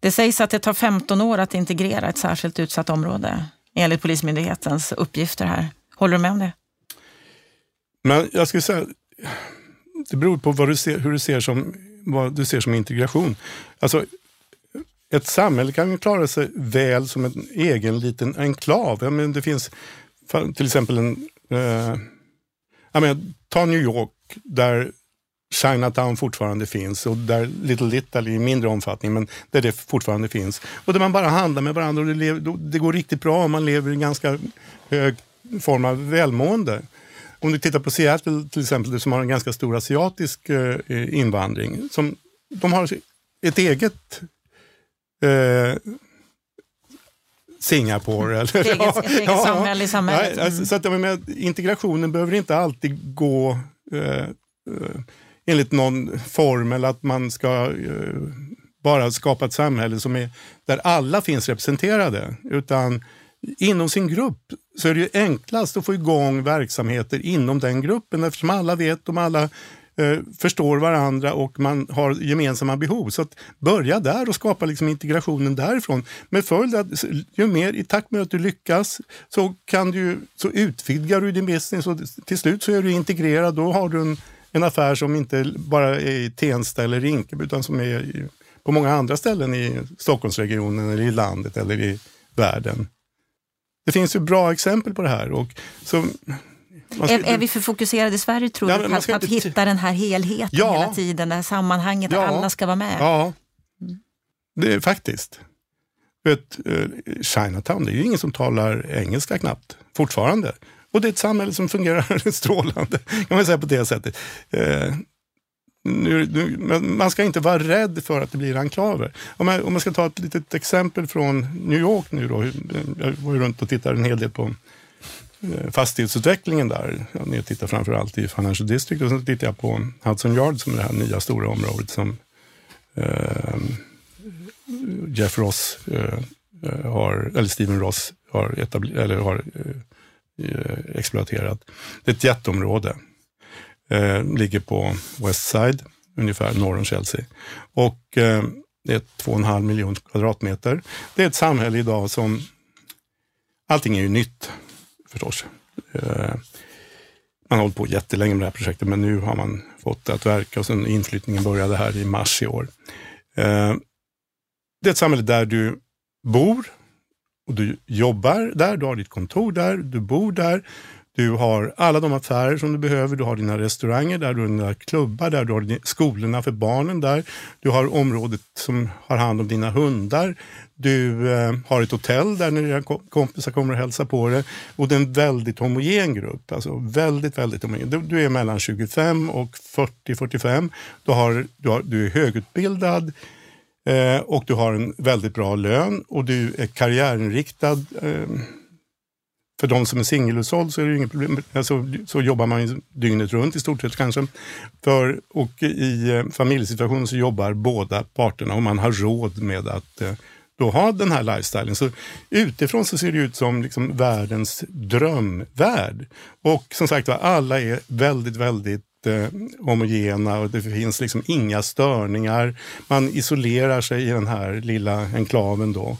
Det sägs att det tar 15 år att integrera ett särskilt utsatt område enligt Polismyndighetens uppgifter här. Håller du med om det? Men jag skulle säga, det beror på vad du ser, hur du ser som, vad du ser som integration. Alltså, ett samhälle kan ju klara sig väl som en egen liten enklav. Jag menar, det finns till exempel en... Eh, jag menar, ta New York där Chinatown fortfarande finns och där Little Italy i mindre omfattning, men där det fortfarande finns. Och där man bara handlar med varandra och det, lever, det går riktigt bra och man lever i en ganska hög form av välmående. Om du tittar på Seattle till exempel, som har en ganska stor asiatisk eh, invandring. Som, de har ett eget eh, Singapore. Eller, Ett eget, ett eget samhälle i samhället. Alltså, så att, menar, integrationen behöver inte alltid gå eh, eh, enligt någon form eller att man ska eh, bara skapa ett samhälle som är, där alla finns representerade. Utan inom sin grupp så är det ju enklast att få igång verksamheter inom den gruppen eftersom alla vet om alla eh, förstår varandra och man har gemensamma behov. Så att börja där och skapa liksom integrationen därifrån. Med följd att ju mer i takt med att du lyckas så, kan du, så utvidgar du din business och till slut så är du integrerad. Då har du en, en affär som inte bara är i Tensta eller Rinkeby utan som är i, på många andra ställen i Stockholmsregionen eller i landet eller i världen. Det finns ju bra exempel på det här. Och så, ska, är, är, vi för fokuserade i Sverige tror ja, du att inte... hitta den här helheten ja, hela tiden, det här sammanhanget, ja, alla ska vara med? Ja, det är faktiskt. Vet, uh, Chinatown, det är ju ingen som talar engelska knappt, fortfarande. Och det är ett samhälle som fungerar strålande, kan man säga på det sättet. Nu, nu, man ska inte vara rädd för att det blir enklaver. Om man, om man ska ta ett litet exempel från New York nu då. Jag var ju runt och tittade en hel del på eh, fastighetsutvecklingen där. Jag tittar framför allt i Financial District och sen tittar jag på Hudson Yard som är det här nya stora området som eh, Jeff Ross eh, eh har, eller Steven Ross har, etabler, eller har eh, eh, exploaterat. Det är ett jätteområde eh, ligger på West Side, ungefär norr om Chelsea. Och eh, det är 2,5 miljoner kvadratmeter. Det är ett samhälle idag som, allting är ju nytt förstås. Eh, man har hållit på jättelänge med det här projektet, men nu har man fått det att verka och sen inflyttningen började här i mars i år. Eh, det är ett samhälle där du bor och du jobbar där, du har ditt kontor där, du bor där, du har alla de affärer som du behöver. Du har dina restauranger där, du har dina klubbar där, du har skolorna för barnen där. Du har området som har hand om dina hundar. Du eh, har ett hotell där dina kompisar kommer och hälsar på dig. Och det är en väldigt homogen grupp. Alltså väldigt, väldigt homogen. Du, du är mellan 25 och 40-45. Du, har, du, har, du är högutbildad. Eh, och du har en väldigt bra lön och du är karriärinriktad. Eh, för de som är singelhushåll så är det inget problem. Alltså, så jobbar man dygnet runt i stort sett kanske. För, och i eh, familjesituationen så jobbar båda parterna och man har råd med att eh, då ha den här lifestylen. Så utifrån så ser det ut som liksom världens drömvärld. Och som sagt var alla är väldigt, väldigt eh, homogena och det finns liksom inga störningar. Man isolerar sig i den här lilla enklaven då.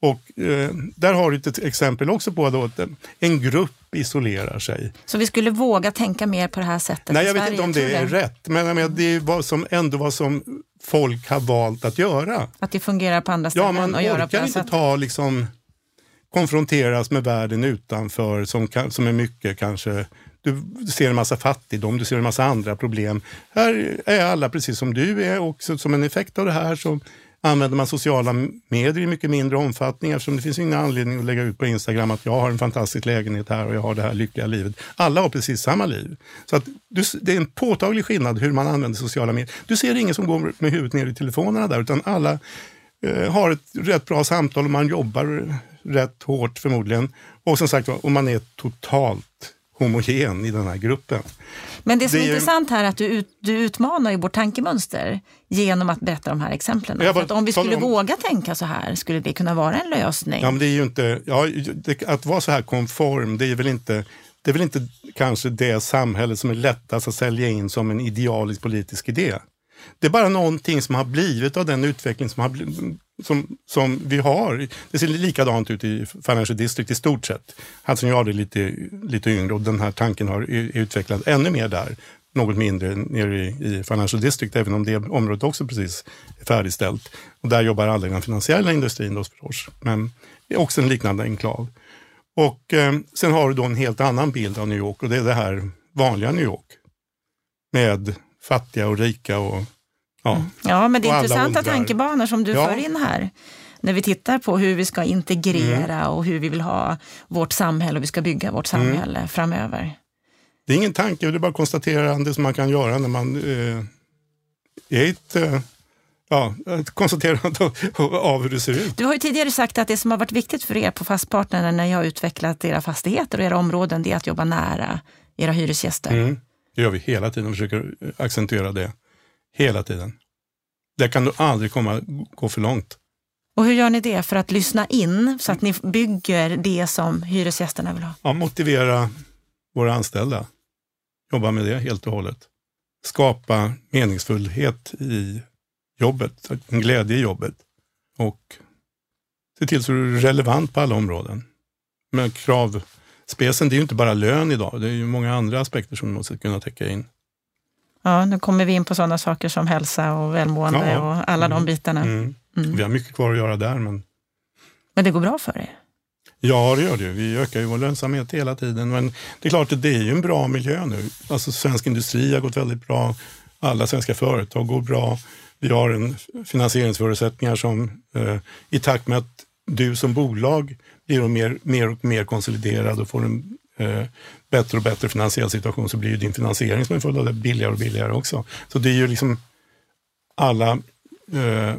Och eh, där har du ett exempel också på att en grupp isolerar sig. Så vi skulle våga tänka mer på det här sättet Nej, jag vet inte om det är rätt, men, men det är vad som, ändå vad som folk har valt att göra. Att det fungerar på andra ställen? Ja, man orkar inte ta liksom konfronteras med världen utanför som, som är mycket kanske du ser en massa fattigdom, du ser en massa andra problem. Här är alla precis som du är och som en effekt av det här så använder man sociala medier i mycket mindre omfattning eftersom det finns ingen anledning att lägga ut på Instagram att jag har en fantastisk lägenhet här och jag har det här lyckliga livet. Alla har precis samma liv. Så att det är en påtaglig skillnad hur man använder sociala medier. Du ser ingen som går med huvudet ner i telefonerna där utan alla eh, har ett rätt bra samtal och man jobbar rätt hårt förmodligen. Och som sagt och man är totalt homogen i den här gruppen. Men det som det är intressant här är att du, ut, du utmanar ju vårt tankemönster genom att berätta de här exemplen. Att om vi skulle om, våga tänka så här, skulle det kunna vara en lösning? Ja, men det är ju inte, ja, det, att vara så här konform, det är väl inte det är väl inte kanske det samhälle som är lättast att sälja in som en idealisk politisk idé. Det är bara någonting som har blivit av den utveckling som, har blivit, som, som vi har. Det ser likadant ut i Financial District i stort sett. Hudson Yard är lite, lite yngre och den här tanken har utvecklats ännu mer där. Något mindre nere i, i Financial District, även om det området också precis är färdigställt. Och där jobbar alla i den finansiella industrin då förstås. Men det är också en liknande enklav. Och eh, sen har du då en helt annan bild av New York och det är det här vanliga New York. Med fattiga och rika och Ja, mm. ja men det är intressanta tankebanor som du ja. för in här. När vi tittar på hur vi ska integrera mm. och hur vi vill ha vårt samhälle och vi ska bygga vårt mm. samhälle mm. framöver. Det är ingen tanke, det är bara konstaterande som man kan göra när man eh, är ett eh, ja, ett konstaterande av hur det ser ut. Du har ju tidigare sagt att det som har varit viktigt för er på Fastpartner när jag har utvecklat era fastigheter och era områden, det är att jobba nära era hyresgäster. Mm. Det gör vi hela tiden och försöker accentuera det. Hela tiden. Där kan du aldrig komma, gå för långt. Och hur gör ni det för att lyssna in så att ni bygger det som hyresgästerna vill ha? Ja, motivera våra anställda. Jobba med det helt och hållet. skapa meningsfullhet i jobbet, en glädje i jobbet och se till så du är relevant på alla områden. Men kravspecen, det är ju inte bara lön idag, det är ju många andra aspekter som måste kunna täcka in. Ja, nu kommer vi in på sådana saker som hälsa och välmående ja. och alla mm. de bitarna. Mm. Mm. Vi har mycket kvar att göra där. Men... men det går bra för er? Ja, det gör det. Vi ökar ju vår lönsamhet hela tiden. Men det är klart att det är ju en bra miljö nu. Alltså svensk industri har gått väldigt bra. Alla svenska företag går bra. Vi har en finansieringsförutsättningar som eh, i takt med att du som bolag blir mer, mer och mer konsoliderad och får en eh, bättre och bättre finansiell situation så blir ju din finansiering som en följd av det billigare och billigare också. Så det är ju liksom alla eh,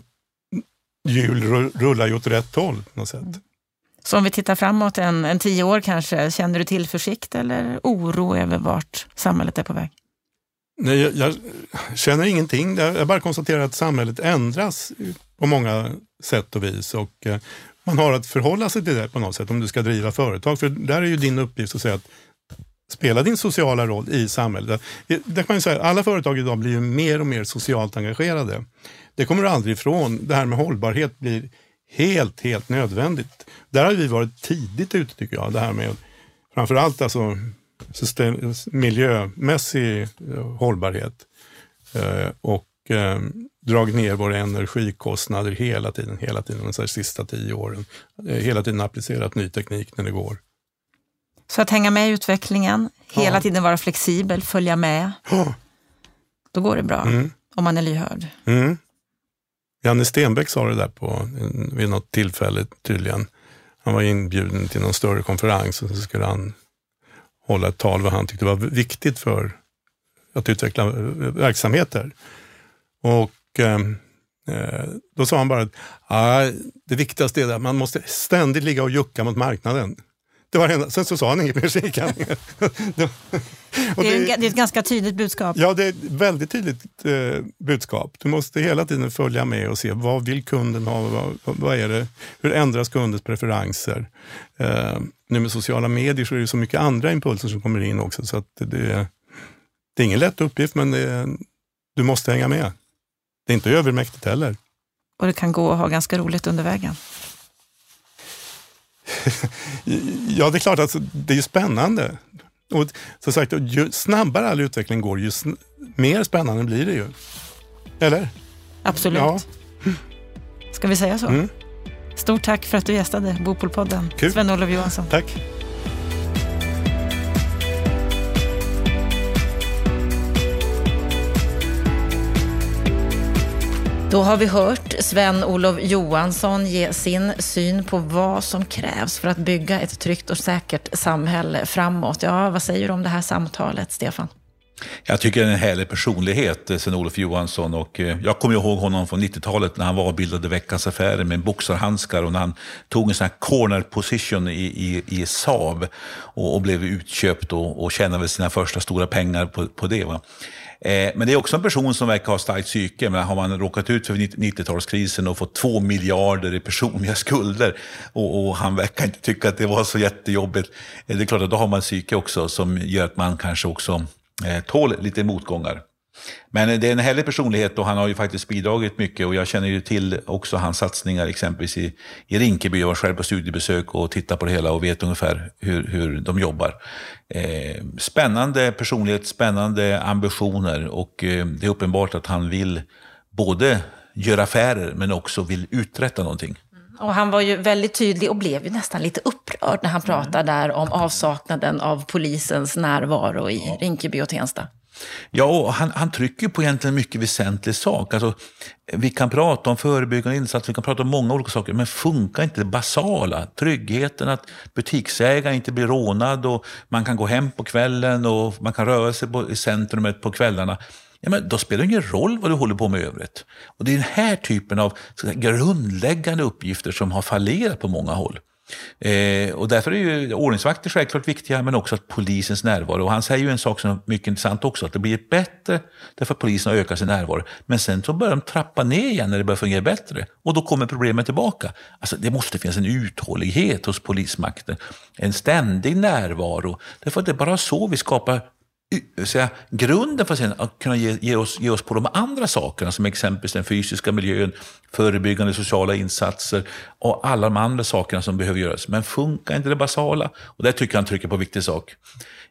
hjul rullar ju åt rätt håll på något sätt. Så om vi tittar framåt en, en tio år kanske, känner du tillförsikt eller oro över vart samhället är på väg? Nej, jag, jag känner ingenting. Jag bara konstaterar att samhället ändras på många sätt och vis. Och, eh, man har att förhålla sig till det på något sätt om du ska driva företag. För där är ju din uppgift att säga att spela din sociala roll i samhället. Eh, där kan man säga, alla företag idag blir ju mer och mer socialt engagerade. Det kommer du aldrig ifrån. Det här med hållbarhet blir helt, helt nödvändigt. Där har vi varit tidigt ute tycker jag. Det här med framförallt alltså system, miljömässig eh, hållbarhet eh, och ehm, dragit ner våra energikostnader hela tiden, hela tiden de sista tio åren. Eh, hela tiden applicerat ny teknik när det går. Så att hänga med i utvecklingen, hela ja. tiden vara flexibel, följa med. Ja. Då går det bra, mm. om man är lyhörd. Mm. Janne Stenbeck sa det där på, vid något tillfälle tydligen. Han var inbjuden till någon större konferens och så skulle han hålla ett tal vad han tyckte var viktigt för att utveckla verksamheter. Och ehm, eh, då sa han bara att ah, det viktigaste är att man måste ständigt ligga och jucka mot marknaden. Det var enda. Sen så sa han inget mer, så gick han. det, det, är det är ett ganska tydligt budskap. Ja, det är ett väldigt tydligt eh, budskap. Du måste hela tiden följa med och se vad vill kunden ha? Vad, vad är det? Hur ändras kundens preferenser? Eh, nu med sociala medier så är det så mycket andra impulser som kommer in också. Så att det, det är ingen lätt uppgift, men det, du måste hänga med. Det är inte övermäktigt heller. Och det kan gå att ha ganska roligt under vägen. ja, det är klart att det är spännande. Och som sagt, ju snabbare all utveckling går, ju mer spännande blir det ju. Eller? Absolut. Ja. Ska vi säga så? Mm. Stort tack för att du gästade Bopolpodden, Sven-Olof Johansson. Tack. Då har vi hört Sven-Olof Johansson ge sin syn på vad som krävs för att bygga ett tryggt och säkert samhälle framåt. Ja, vad säger du om det här samtalet, Stefan? Jag tycker det är en härlig personlighet, eh, Sven-Olof Johansson. Och eh, jag kommer ihåg honom från 90-talet när han var och bildade Veckans Affärer med boxarhandskar och när han tog en sån här corner position i, i, i Saab och, och blev utköpt och, och tjänade sina första stora pengar på, på det. Va? Eh, men det är också en person som verkar ha starkt psyke. Men har man råkat ut för 90-talskrisen och fått två miljarder i personliga skulder och, och, han verkar inte tycka att det var så jättejobbigt. Eh, det är klart att då har man psyke också som gör att man kanske också eh, tål lite motgångar. Men det är en härlig personlighet och han har ju faktiskt bidragit mycket och jag känner ju till också hans satsningar exempelvis i, i Rinkeby. Jag var själv på studiebesök och tittade på det hela och vet ungefär hur, hur de jobbar. Eh, spännande personlighet, spännande ambitioner och eh, det är uppenbart att han vill både göra affärer men också vill uträtta någonting. Och han var ju väldigt tydlig och blev ju nästan lite upprörd när han pratade där om avsaknaden av polisens närvaro i Rinkeby och Tensta. Ja, och han, han trycker på egentligen en mycket väsentlig sak. Alltså, vi kan prata om förebyggande insatser, vi kan prata om många olika saker, men funkar inte det basala? Tryggheten att butiksägaren inte blir rånad och man kan gå hem på kvällen och man kan röra sig på, i centrumet på kvällarna. Ja, men då spelar det ingen roll vad du håller på med i övrigt. Och det är den här typen av grundläggande uppgifter som har fallerat på många håll. Eh, och därför är ju ordningsvakter självklart viktiga, men också att polisens närvaro. Och han säger ju en sak som är mycket intressant också, att det blir bättre därför att polisen har ökat sin närvaro. Men sen så börjar de trappa ner igen när det börjar fungera bättre. Och då kommer problemen tillbaka. Alltså, det måste finnas en uthållighet hos polismakten, en ständig närvaro. Därför att det är bara så vi skapar säga, grunden för att kunna ge, ge, oss, ge oss på de andra sakerna som exempelvis den fysiska miljön, förebyggande sociala insatser och alla de andra sakerna som behöver göras. Men funkar inte det basala? Och där tycker jag han trycker på en viktig sak.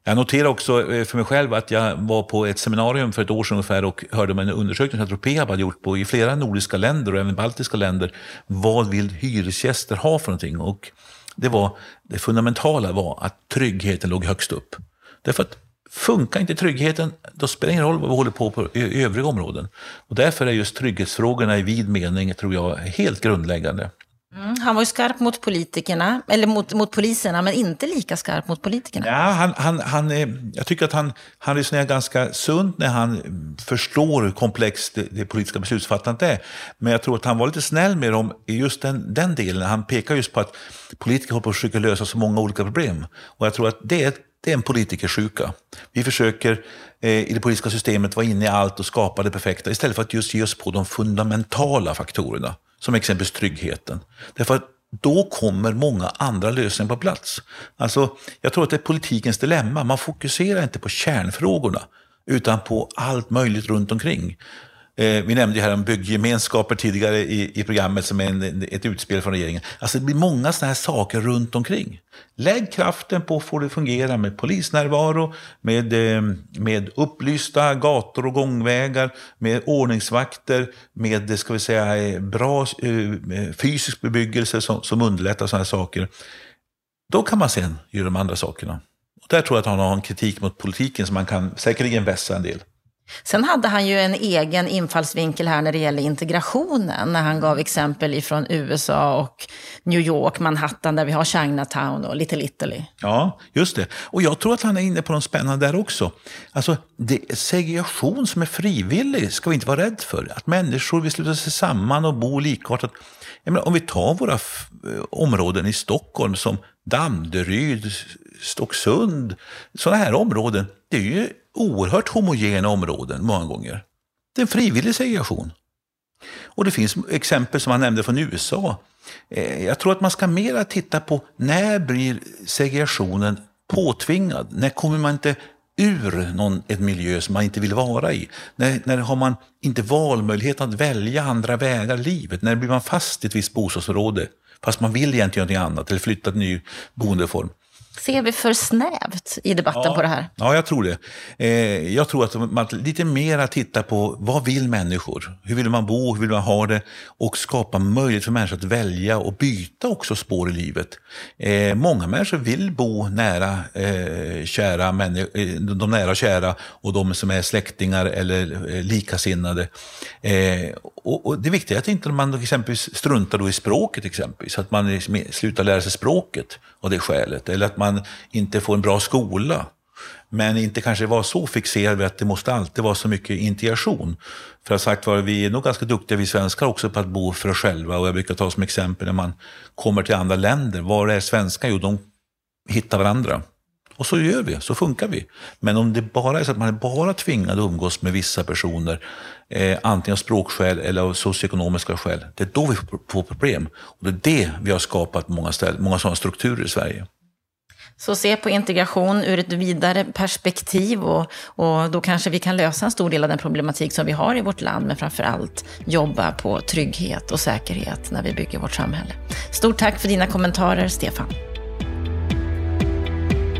Jag noterar också eh, för mig själv att jag var på ett seminarium för ett år sedan ungefär och hörde om en undersökning som Peab hade gjort på, i flera nordiska länder och även baltiska länder. Vad vill hyresgäster ha för någonting? Och det, var, det fundamentala var att tryggheten låg högst upp. Därför att Funkar inte tryggheten, då spelar det ingen roll vad vi håller på på övriga områden. Och därför är just trygghetsfrågorna i vid mening, tror jag, helt grundläggande. Mm, han var ju skarp mot politikerna, eller mot, mot poliserna, men inte lika skarp mot politikerna. Ja, han, han, han, jag tycker att han, han resonerar ganska sunt när han förstår hur komplext det, det, politiska beslutsfattandet är. Men jag tror att han var lite snäll med dem i just den, den delen. Han pekar just på att politiker håller på att försöka lösa så många olika problem. Och jag tror att det är ett det är en politikersjuka. Vi försöker eh, i det politiska systemet vara inne i allt och skapa det perfekta istället för att just ge oss på de fundamentala faktorerna, som exempelvis tryggheten. Därför att då kommer många andra lösningar på plats. Alltså, jag tror att det är politikens dilemma. Man fokuserar inte på kärnfrågorna utan på allt möjligt runt omkring. Eh, vi nämnde ju här om bygggemenskaper tidigare i, i programmet som är en, ett utspel från regeringen. Alltså det blir många sådana här saker runt omkring. Lägg kraften på att få det fungera med polisnärvaro, med, eh, med upplysta gator och gångvägar, med ordningsvakter, med eh, ska vi säga, bra fysisk bebyggelse som, som underlättar sådana här saker. Då kan man sen göra de andra sakerna. Och där tror jag att han har en kritik mot politiken som man kan säkerligen vässa en del. Sen hade han ju en egen infallsvinkel här när det gäller integrationen, när han gav exempel ifrån USA och New York, Manhattan, där vi har Chinatown och Little Italy. Ja, just det. Och jag tror att han är inne på något spännande där också. Alltså, det, segregation som är frivillig ska vi inte vara rädda för. Att människor vill sluta sig samman och bo likartat. Menar, om vi tar våra eh, områden i Stockholm som Danderyd, Stocksund, sådana här områden. Det är ju oerhört homogena områden många gånger. Det är en frivillig segregation. Och det finns exempel som han nämnde från USA. Eh, jag tror att man ska mera titta på när blir segregationen påtvingad? När kommer man inte ur någon, en miljö som man inte vill vara i? När, när har man inte valmöjlighet att välja andra vägar i livet? När blir man fast i ett visst bostadsområde fast man vill egentligen göra något annat eller flytta till en ny boendeform? Ser vi för snävt i debatten ja, på det här? Ja, jag tror det. Eh, jag tror att man lite mer tittar på vad vill människor? Hur vill man bo? Hur vill man ha det? Och skapa möjlighet för människor att välja och byta också spår i livet. Eh, många människor vill bo nära eh, kära eh, de nära och kära och de som är släktingar eller eh, likasinnade. Eh, och, och, det viktiga är att inte man exempelvis struntar då i språket, exempelvis. att man slutar lära sig språket av det skälet. Eller att man inte får en bra skola. Men inte kanske vara så fixerad vid att det måste alltid vara så mycket integration. För att sagt var, vi är nog ganska duktiga vi svenskar också på att bo för oss själva. Och jag brukar ta som exempel när man kommer till andra länder. Var är svenskar? Jo, de hittar varandra. Och så gör vi, så funkar vi. Men om det bara är så att man är bara tvingad att umgås med vissa personer, eh, antingen av språkskäl eller av socioekonomiska skäl, det är då vi får problem. Och det är det vi har skapat många, ställ, många sådana strukturer i Sverige. Så se på integration ur ett vidare perspektiv och, och då kanske vi kan lösa en stor del av den problematik som vi har i vårt land, men framför allt jobba på trygghet och säkerhet när vi bygger vårt samhälle. Stort tack för dina kommentarer, Stefan.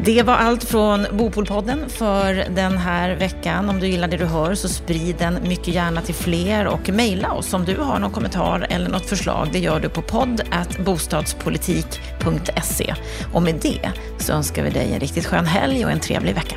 Det var allt från Bopolpodden för den här veckan. Om du gillar det du hör så sprid den mycket gärna till fler och mejla oss om du har någon kommentar eller något förslag. Det gör du på podd bostadspolitik.se. Och med det så önskar vi dig en riktigt skön helg och en trevlig vecka.